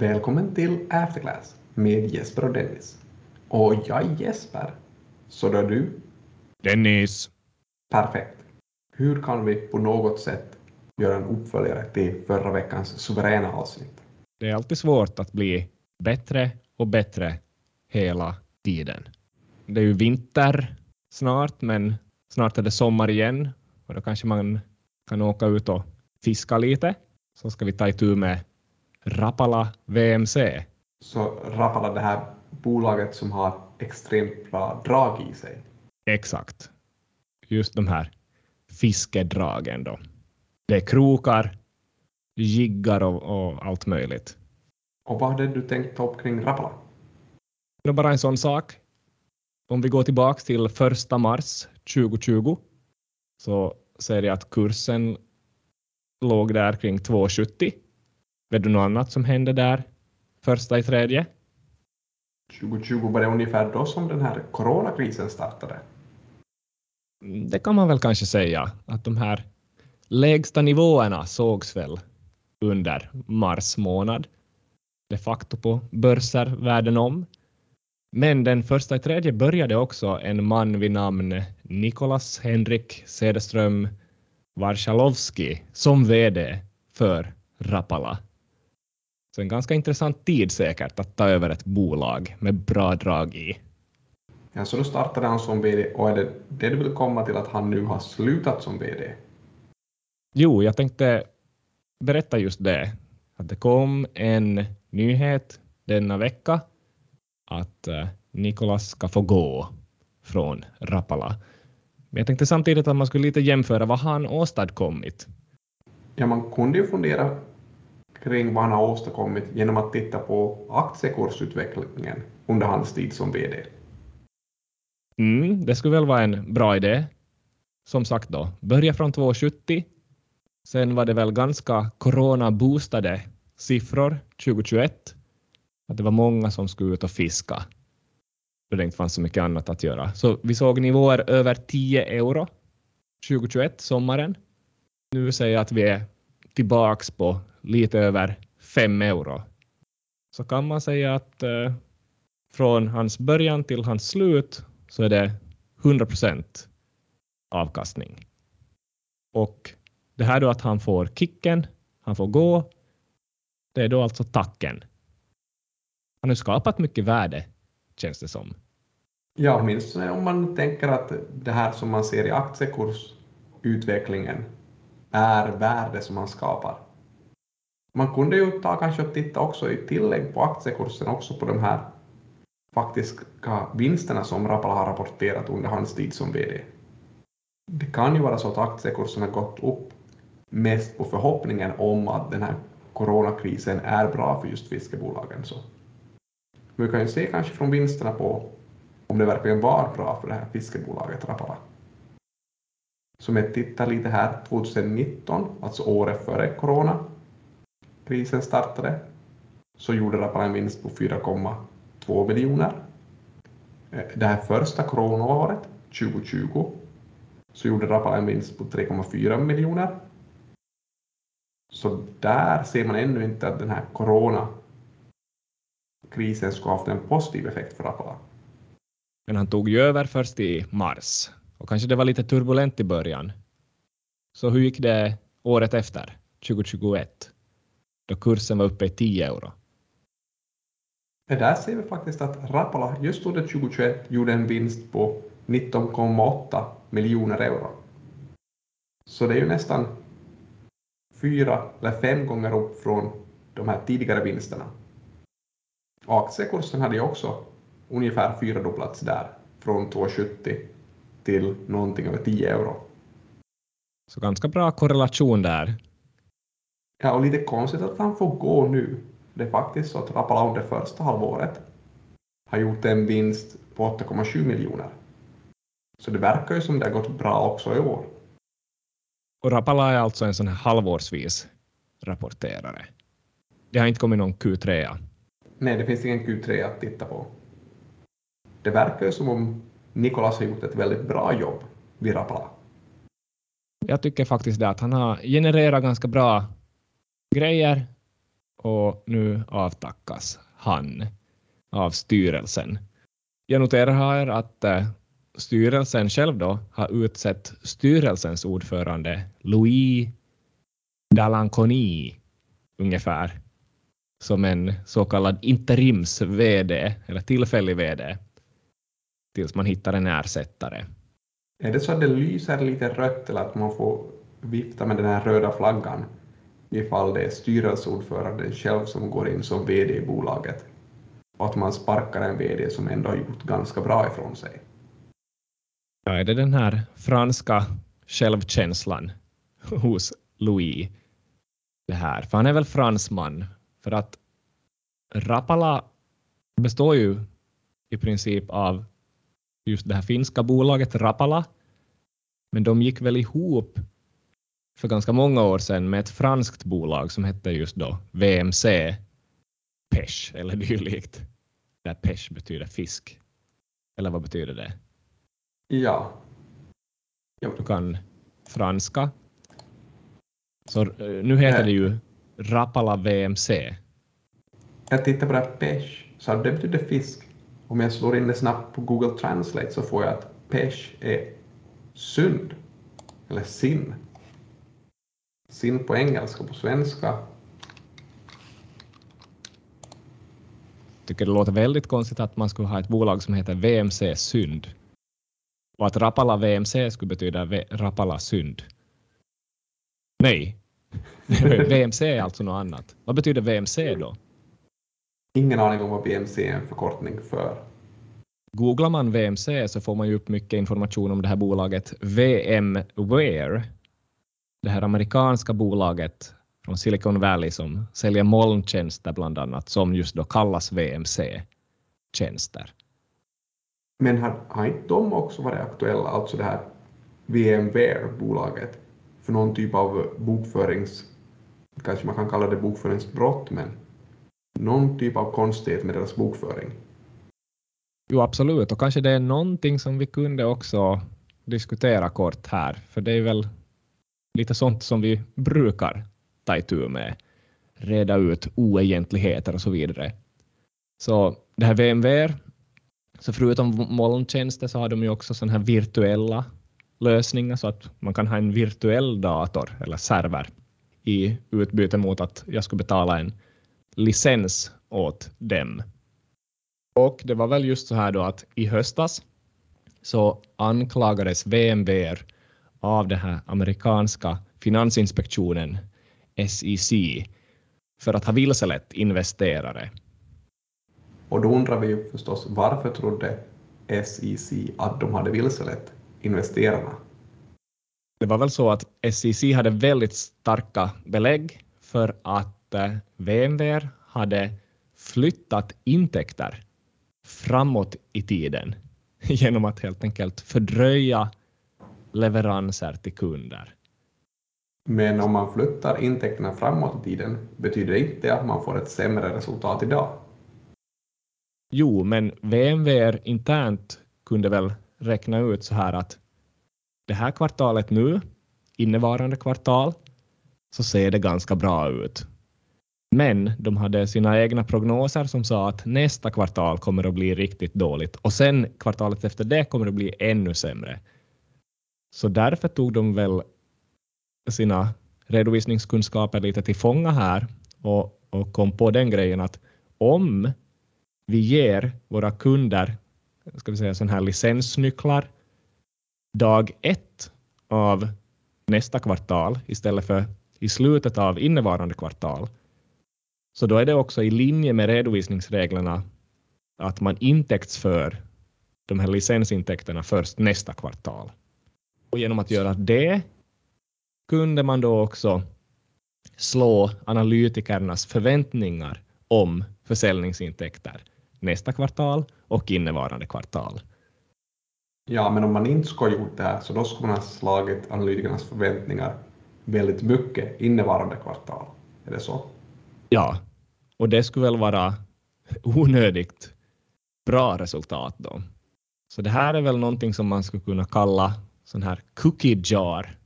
Välkommen till Afterclass med Jesper och Dennis. Och jag är Jesper. Så då är du? Dennis. Perfekt. Hur kan vi på något sätt göra en uppföljare till förra veckans suveräna avsnitt? Det är alltid svårt att bli bättre och bättre hela tiden. Det är ju vinter snart, men snart är det sommar igen och då kanske man kan åka ut och fiska lite. Så ska vi ta itu med Rapala VMC. Så Rapala, det här bolaget som har extremt bra drag i sig. Exakt. Just de här fiskedragen då. Det är krokar, jiggar och, och allt möjligt. Och vad hade du tänkt ta upp kring Rapala? Det bara en sån sak. Om vi går tillbaka till första mars 2020 så ser jag att kursen låg där kring 2,70. Vet du något annat som hände där första i tredje? 2020 var det ungefär då som den här coronakrisen startade. Det kan man väl kanske säga, att de här lägsta nivåerna sågs väl under mars månad, de facto på börser världen om. Men den första i tredje började också en man vid namn Nikolas Henrik Cederström Warszalovski som VD för Rapala. Så en ganska intressant tid säkert att ta över ett bolag med bra drag i. Ja, så då startade han som VD och är det det du vill komma till att han nu har slutat som VD? Jo, jag tänkte berätta just det. Att det kom en nyhet denna vecka att uh, Nikolas ska få gå från Rapala. Men jag tänkte samtidigt att man skulle lite jämföra vad han åstadkommit. Ja, man kunde ju fundera kring vad han har åstadkommit genom att titta på aktiekursutvecklingen under hans tid som VD. Mm, det skulle väl vara en bra idé. Som sagt då, börja från 2,70. Sen var det väl ganska corona-boostade siffror 2021. Att det var många som skulle ut och fiska. Då det inte fanns så mycket annat att göra. Så vi såg nivåer över 10 euro 2021, sommaren. Nu säger jag att vi är tillbaks på lite över 5 euro. Så kan man säga att eh, från hans början till hans slut så är det 100 procent avkastning. Och det här då att han får kicken, han får gå, det är då alltså tacken. Han har skapat mycket värde, känns det som. Ja, åtminstone eh, om man tänker att det här som man ser i aktiekursutvecklingen är värde som man skapar. Man kunde ju ta kanske och titta också i tillägg på aktiekursen också på de här faktiska vinsterna som Rapala har rapporterat under hans tid som VD. Det kan ju vara så att aktiekursen har gått upp mest på förhoppningen om att den här coronakrisen är bra för just fiskebolagen. Så. Men vi kan ju se kanske från vinsterna på om det verkligen var bra för det här fiskebolaget Rapala. Som jag tittar lite här, 2019, alltså året före corona, krisen startade, så gjorde Rapala en vinst på 4,2 miljoner. Eh, det här första coronaåret, 2020, så gjorde Rapala en vinst på 3,4 miljoner. Så där ser man ännu inte att den här coronakrisen skulle ha haft en positiv effekt för Rapala. Men han tog ju över först i mars och kanske det var lite turbulent i början. Så hur gick det året efter, 2021, då kursen var uppe i 10 euro? Det där ser vi faktiskt att Rapala just under 2021 gjorde en vinst på 19,8 miljoner euro. Så det är ju nästan fyra eller fem gånger upp från de här tidigare vinsterna. Aktiekursen hade ju också ungefär fyrdubblats där, från 2,70 till någonting över 10 euro. Så ganska bra korrelation där. Ja, och lite konstigt att han får gå nu. Det är faktiskt så att Rapala under första halvåret har gjort en vinst på 8,7 miljoner. Så det verkar ju som det har gått bra också i år. Och Rapala är alltså en sån här halvårsvis rapporterare. Det har inte kommit någon Q3. Nej, det finns ingen Q3 att titta på. Det verkar ju som om Nikolas har gjort ett väldigt bra jobb vid Rapala. Jag tycker faktiskt det att han har genererat ganska bra grejer och nu avtackas han av styrelsen. Jag noterar här att eh, styrelsen själv då har utsett styrelsens ordförande Louis Dalanconi ungefär som en så kallad interims-VD eller tillfällig VD tills man hittar en ersättare. Är det så att det lyser lite rött eller att man får vifta med den här röda flaggan ifall det är styrelseordföranden själv som går in som VD i bolaget och att man sparkar en VD som ändå har gjort ganska bra ifrån sig? Ja, är det den här franska självkänslan hos Louis? Det här, för han är väl fransman, för att Rapala består ju i princip av just det här finska bolaget Rapala, men de gick väl ihop för ganska många år sedan med ett franskt bolag som hette just då VMC Pesh eller dylikt. Där Pesh betyder fisk. Eller vad betyder det? Ja. Du kan franska. Så eh, nu heter det ju Rapala VMC. Jag tittar på det här pesh, så det betyder fisk. Om jag slår in det snabbt på Google Translate så får jag att pesh är synd, eller sin. Sin på engelska, på svenska. tycker det låter väldigt konstigt att man skulle ha ett bolag som heter VMC Synd och att Rapala VMC skulle betyda v Rapala Synd. Nej, VMC är alltså något annat. Vad betyder VMC då? Ingen aning om vad VMC är en förkortning för. Googlar man VMC så får man ju upp mycket information om det här bolaget VMware. Det här amerikanska bolaget från Silicon Valley som säljer molntjänster bland annat som just då kallas VMC-tjänster. Men har, har inte de också varit aktuella, alltså det här VMware-bolaget, för någon typ av bokförings, kanske man kan kalla det bokföringsbrott, men någon typ av konstighet med deras bokföring? Jo, absolut, och kanske det är någonting som vi kunde också diskutera kort här, för det är väl lite sånt som vi brukar ta itu med, reda ut oegentligheter och så vidare. Så det här VMware, så förutom molntjänster så har de ju också sådana här virtuella lösningar så att man kan ha en virtuell dator eller server i utbyte mot att jag skulle betala en licens åt dem. Och det var väl just så här då att i höstas så anklagades VMware av den här amerikanska finansinspektionen SEC för att ha vilselett investerare. Och då undrar vi förstås varför trodde SEC att de hade vilselett investerarna? Det var väl så att SEC hade väldigt starka belägg för att eh, VMware hade flyttat intäkter framåt i tiden genom att helt enkelt fördröja leveranser till kunder. Men om man flyttar intäkterna framåt i tiden, betyder det inte att man får ett sämre resultat idag? Jo, men VMware internt kunde väl räkna ut så här att det här kvartalet nu, innevarande kvartal, så ser det ganska bra ut. Men de hade sina egna prognoser som sa att nästa kvartal kommer att bli riktigt dåligt och sen kvartalet efter det kommer att bli ännu sämre. Så därför tog de väl sina redovisningskunskaper lite till fånga här och, och kom på den grejen att om vi ger våra kunder ska vi säga, sån här licensnycklar dag ett av nästa kvartal istället för i slutet av innevarande kvartal. Så då är det också i linje med redovisningsreglerna att man intäktsför de här licensintäkterna först nästa kvartal. Och genom att göra det kunde man då också slå analytikernas förväntningar om försäljningsintäkter nästa kvartal och innevarande kvartal. Ja, men om man inte skulle ha gjort det här så då skulle man ha slagit analytikernas förväntningar väldigt mycket innevarande kvartal. Är det så? Ja, och det skulle väl vara onödigt bra resultat då. Så det här är väl någonting som man skulle kunna kalla sån här cookie jar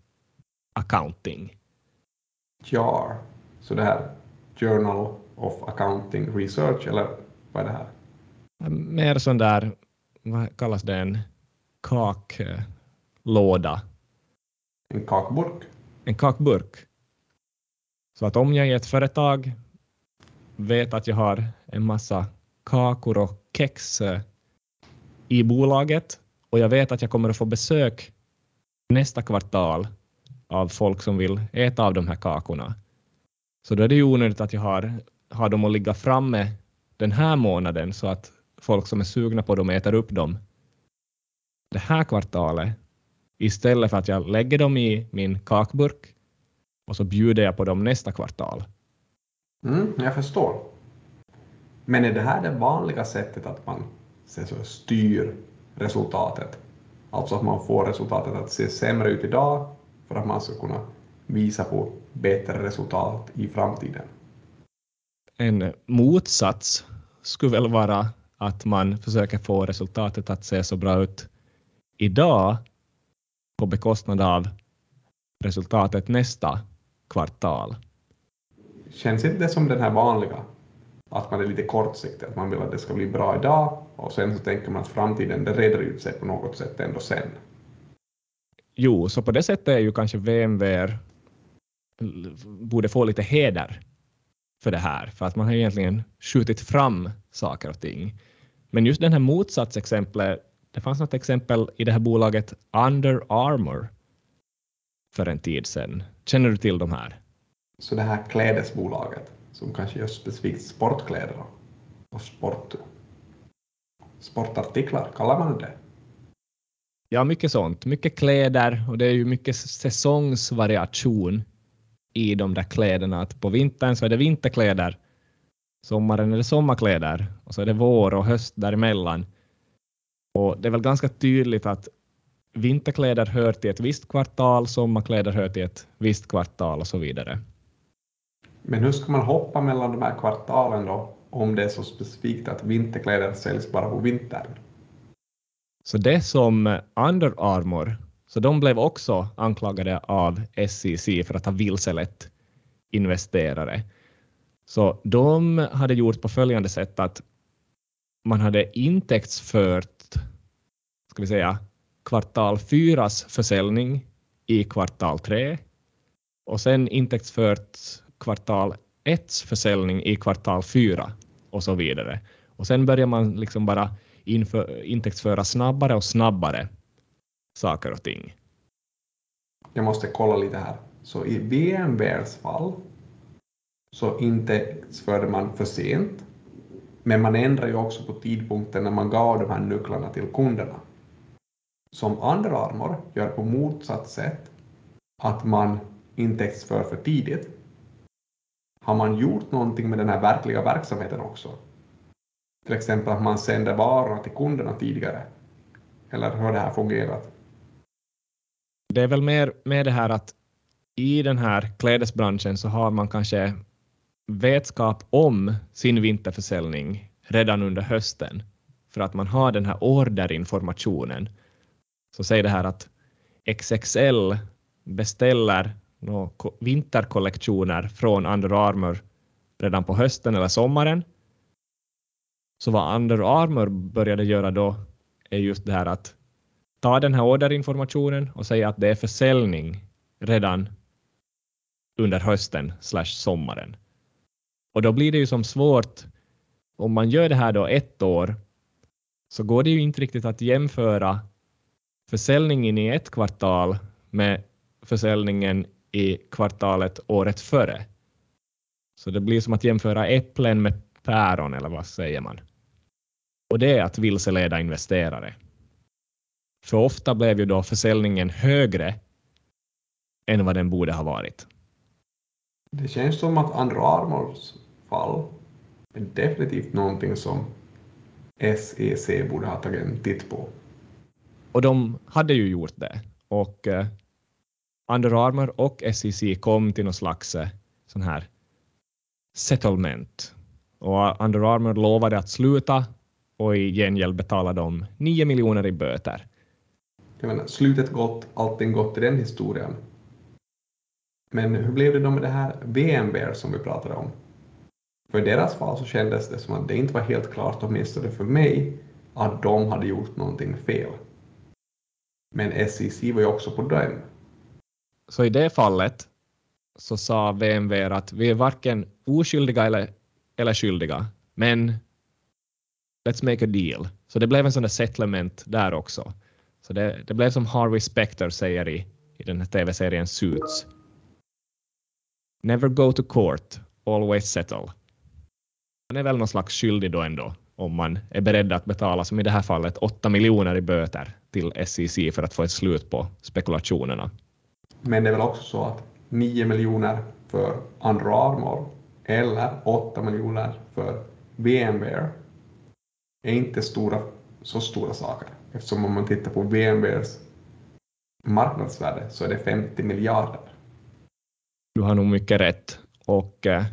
accounting. JAR, så det här Journal of Accounting Research, eller vad är det här? Mer sån där, vad kallas det, en kaklåda, En kakburk? en kakburk. Så att om jag i ett företag vet att jag har en massa kakor och kex eh, i bolaget och jag vet att jag kommer att få besök nästa kvartal av folk som vill äta av de här kakorna. Så då är det ju onödigt att jag har, har dem att ligga framme den här månaden så att folk som är sugna på dem äter upp dem det här kvartalet istället för att jag lägger dem i min kakburk och så bjuder jag på dem nästa kvartal. Mm, jag förstår. Men är det här det vanliga sättet att man så styr resultatet? Alltså att man får resultatet att se sämre ut idag för att man ska kunna visa på bättre resultat i framtiden. En motsats skulle väl vara att man försöker få resultatet att se så bra ut idag på bekostnad av resultatet nästa kvartal. Känns inte det som den här vanliga? Att man är lite kortsiktig, att man vill att det ska bli bra idag och sen så tänker man att framtiden det reder ut sig på något sätt ändå sen. Jo, så på det sättet är ju kanske VMWR borde få lite heder för det här, för att man har egentligen skjutit fram saker och ting. Men just den här motsatsexemplet, det fanns något exempel i det här bolaget Under Armour för en tid sedan. Känner du till de här? Så det här klädesbolaget som kanske gör specifikt sportkläder och sport, sportartiklar, kallar man det Ja, mycket sånt. Mycket kläder och det är ju mycket säsongsvariation i de där kläderna. Att på vintern så är det vinterkläder, sommaren är det sommarkläder och så är det vår och höst däremellan. Och det är väl ganska tydligt att vinterkläder hör till ett visst kvartal, sommarkläder hör till ett visst kvartal och så vidare. Men hur ska man hoppa mellan de här kvartalen då, om det är så specifikt att vinterkläder säljs bara på vintern? Så det som Under Armour, så de blev också anklagade av SEC för att ha vilselett investerare. Så de hade gjort på följande sätt att man hade intäktsfört, ska vi säga, kvartal fyras försäljning i kvartal tre och sen intäktsfört kvartal etts försäljning i kvartal fyra och så vidare. Och sen börjar man liksom bara inför, intäktsföra snabbare och snabbare saker och ting. Jag måste kolla lite här. Så i VMwares fall så intäktsförde man för sent, men man ändrar ju också på tidpunkten när man gav de här nycklarna till kunderna. Som andra Armor gör på motsatt sätt, att man intäktsför för tidigt. Har man gjort någonting med den här verkliga verksamheten också? Till exempel att man sänder varorna till kunderna tidigare. Eller hur har det här fungerat? Det är väl mer med det här att i den här klädesbranschen så har man kanske vetskap om sin vinterförsäljning redan under hösten för att man har den här orderinformationen. Så säg det här att XXL beställer vinterkollektioner från Under Armour redan på hösten eller sommaren så vad Under Armour började göra då är just det här att ta den här orderinformationen och säga att det är försäljning redan under hösten slash sommaren. Och då blir det ju som svårt, om man gör det här då ett år, så går det ju inte riktigt att jämföra försäljningen i ett kvartal med försäljningen i kvartalet året före. Så det blir som att jämföra äpplen med päron, eller vad säger man? Och det är att vilseleda investerare. För ofta blev ju då försäljningen högre än vad den borde ha varit. Det känns som att Andra Armors fall är definitivt någonting som SEC borde ha tagit en titt på. Och de hade ju gjort det. Och eh, under Armour och SEC kom till någon slags eh, sån här settlement. Och Under Armour lovade att sluta och i gengäld betalade de 9 miljoner i böter. Jag menar, slutet gott, allting gott i den historien. Men hur blev det då med det här VMware som vi pratade om? För i deras fall så kändes det som att det inte var helt klart, åtminstone för mig, att de hade gjort någonting fel. Men SEC var ju också på dem. Så i det fallet så sa VMV att vi är varken oskyldiga eller, eller skyldiga, men let's make a deal. Så det blev en sån där settlement där också. Så det, det blev som Harvey Specter säger i, i den här tv-serien Suits. Never go to court, always settle. Man är väl någon slags skyldig då ändå om man är beredd att betala, som i det här fallet, 8 miljoner i böter till SEC för att få ett slut på spekulationerna. Men det är väl också så att 9 miljoner för Under Armour eller 8 miljoner för VMware är inte stora, så stora saker. Eftersom om man tittar på VMwares marknadsvärde så är det 50 miljarder. Du har nog mycket rätt. Och eh,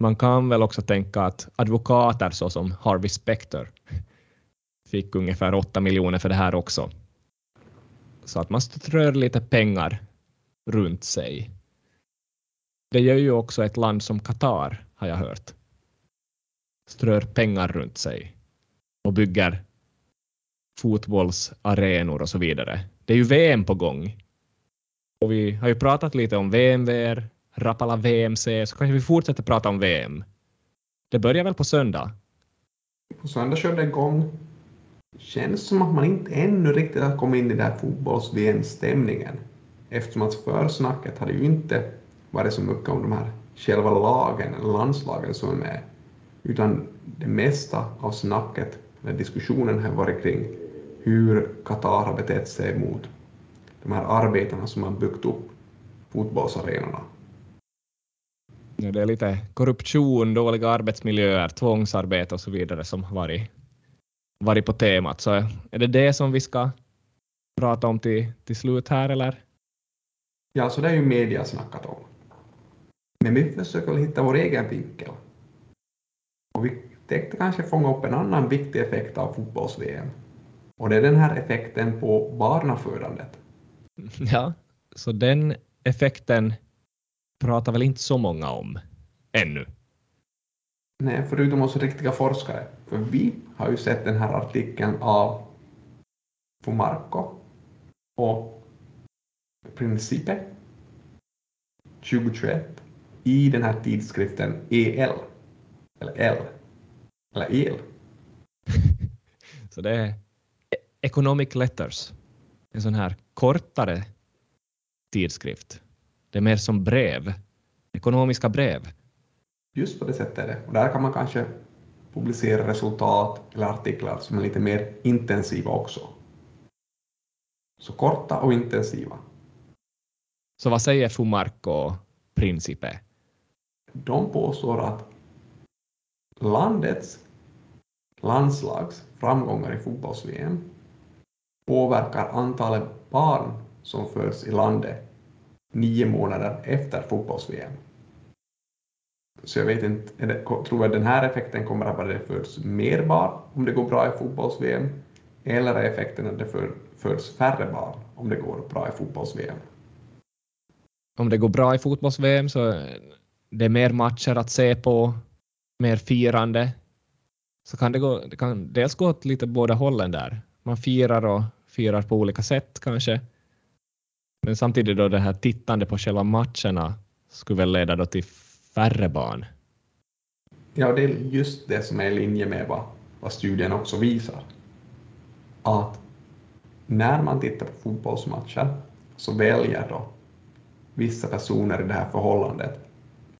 man kan väl också tänka att advokater såsom Harvey Specter fick ungefär 8 miljoner för det här också. Så att man strör lite pengar runt sig. Det gör ju också ett land som Qatar, har jag hört. Strör pengar runt sig och bygger fotbollsarenor och så vidare. Det är ju VM på gång. Och vi har ju pratat lite om VMVR, Rapala VMC, så kanske vi fortsätter prata om VM. Det börjar väl på söndag? På söndag kör det igång. Känns som att man inte ännu riktigt har kommit in i den här fotbolls-VM-stämningen. Eftersom att försnacket hade ju inte varit så mycket om de här själva lagen, eller landslagen som är med, utan det mesta av snacket, eller diskussionen har varit kring hur Qatar har betett sig mot de här arbetarna som har byggt upp fotbollsarenorna. Ja, det är lite korruption, dåliga arbetsmiljöer, tvångsarbete och så vidare som har varit, varit på temat. Så är det det som vi ska prata om till, till slut här eller? Ja, så det är ju media snackat om. Men vi försöker hitta vår egen vinkel. Och vi tänkte kanske fånga upp en annan viktig effekt av fotbolls-VM. Och det är den här effekten på barnafödandet. Ja, så den effekten pratar väl inte så många om ännu. Nej, förutom oss riktiga forskare. För vi har ju sett den här artikeln av Fumarco och Principe 2021 i den här tidskriften EL. Eller L. Eller EL. Så det är Economic Letters, en sån här kortare tidskrift. Det är mer som brev, ekonomiska brev. Just på det sättet är det. Och där kan man kanske publicera resultat eller artiklar som är lite mer intensiva också. Så korta och intensiva. Så vad säger Fumarco och Principe? De påstår att landets landslags framgångar i fotbolls-VM påverkar antalet barn som föds i landet nio månader efter fotbolls-VM. Så jag vet inte, det, tror jag den här effekten kommer att vara det föds mer barn om det går bra i fotbolls-VM, eller är effekten att det föds färre barn om det går bra i fotbolls-VM? Om det går bra i fotbolls-VM så det är mer matcher att se på, mer firande, så kan det, gå, det kan dels gå åt lite båda hållen där. Man firar och firar på olika sätt kanske. Men samtidigt då det här tittande på själva matcherna skulle väl leda då till färre barn. Ja, det är just det som är i linje med vad, vad studien också visar. Att när man tittar på fotbollsmatcher så väljer då vissa personer i det här förhållandet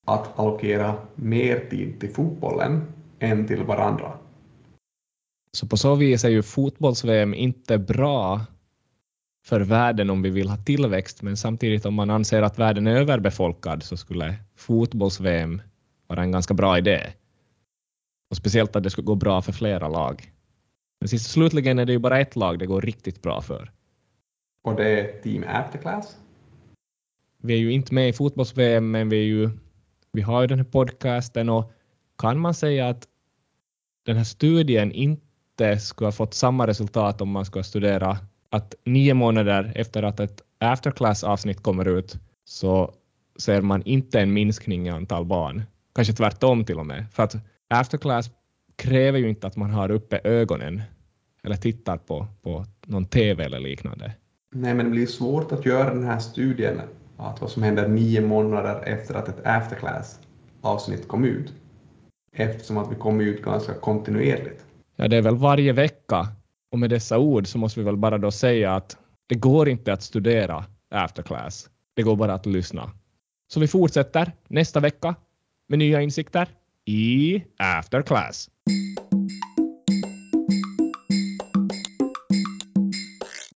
att allokera mer tid till fotbollen än till varandra. Så på så vis är ju fotbolls-VM inte bra för världen om vi vill ha tillväxt, men samtidigt om man anser att världen är överbefolkad så skulle fotbolls-VM vara en ganska bra idé. Och speciellt att det skulle gå bra för flera lag. Men sist slutligen är det ju bara ett lag det går riktigt bra för. Och det är Team Afterclass? Vi är ju inte med i fotbolls-VM, men vi, är ju, vi har ju den här podcasten och kan man säga att den här studien inte skulle ha fått samma resultat om man skulle studera att nio månader efter att ett afterclass-avsnitt kommer ut så ser man inte en minskning i antal barn. Kanske tvärtom till och med. För att afterclass kräver ju inte att man har uppe ögonen eller tittar på, på någon TV eller liknande. Nej, men det blir svårt att göra den här studien, att vad som händer nio månader efter att ett afterclass-avsnitt kom ut, eftersom att vi kommer ut ganska kontinuerligt. Ja, det är väl varje vecka. Och med dessa ord så måste vi väl bara då säga att det går inte att studera afterclass. Det går bara att lyssna. Så vi fortsätter nästa vecka med nya insikter i afterclass.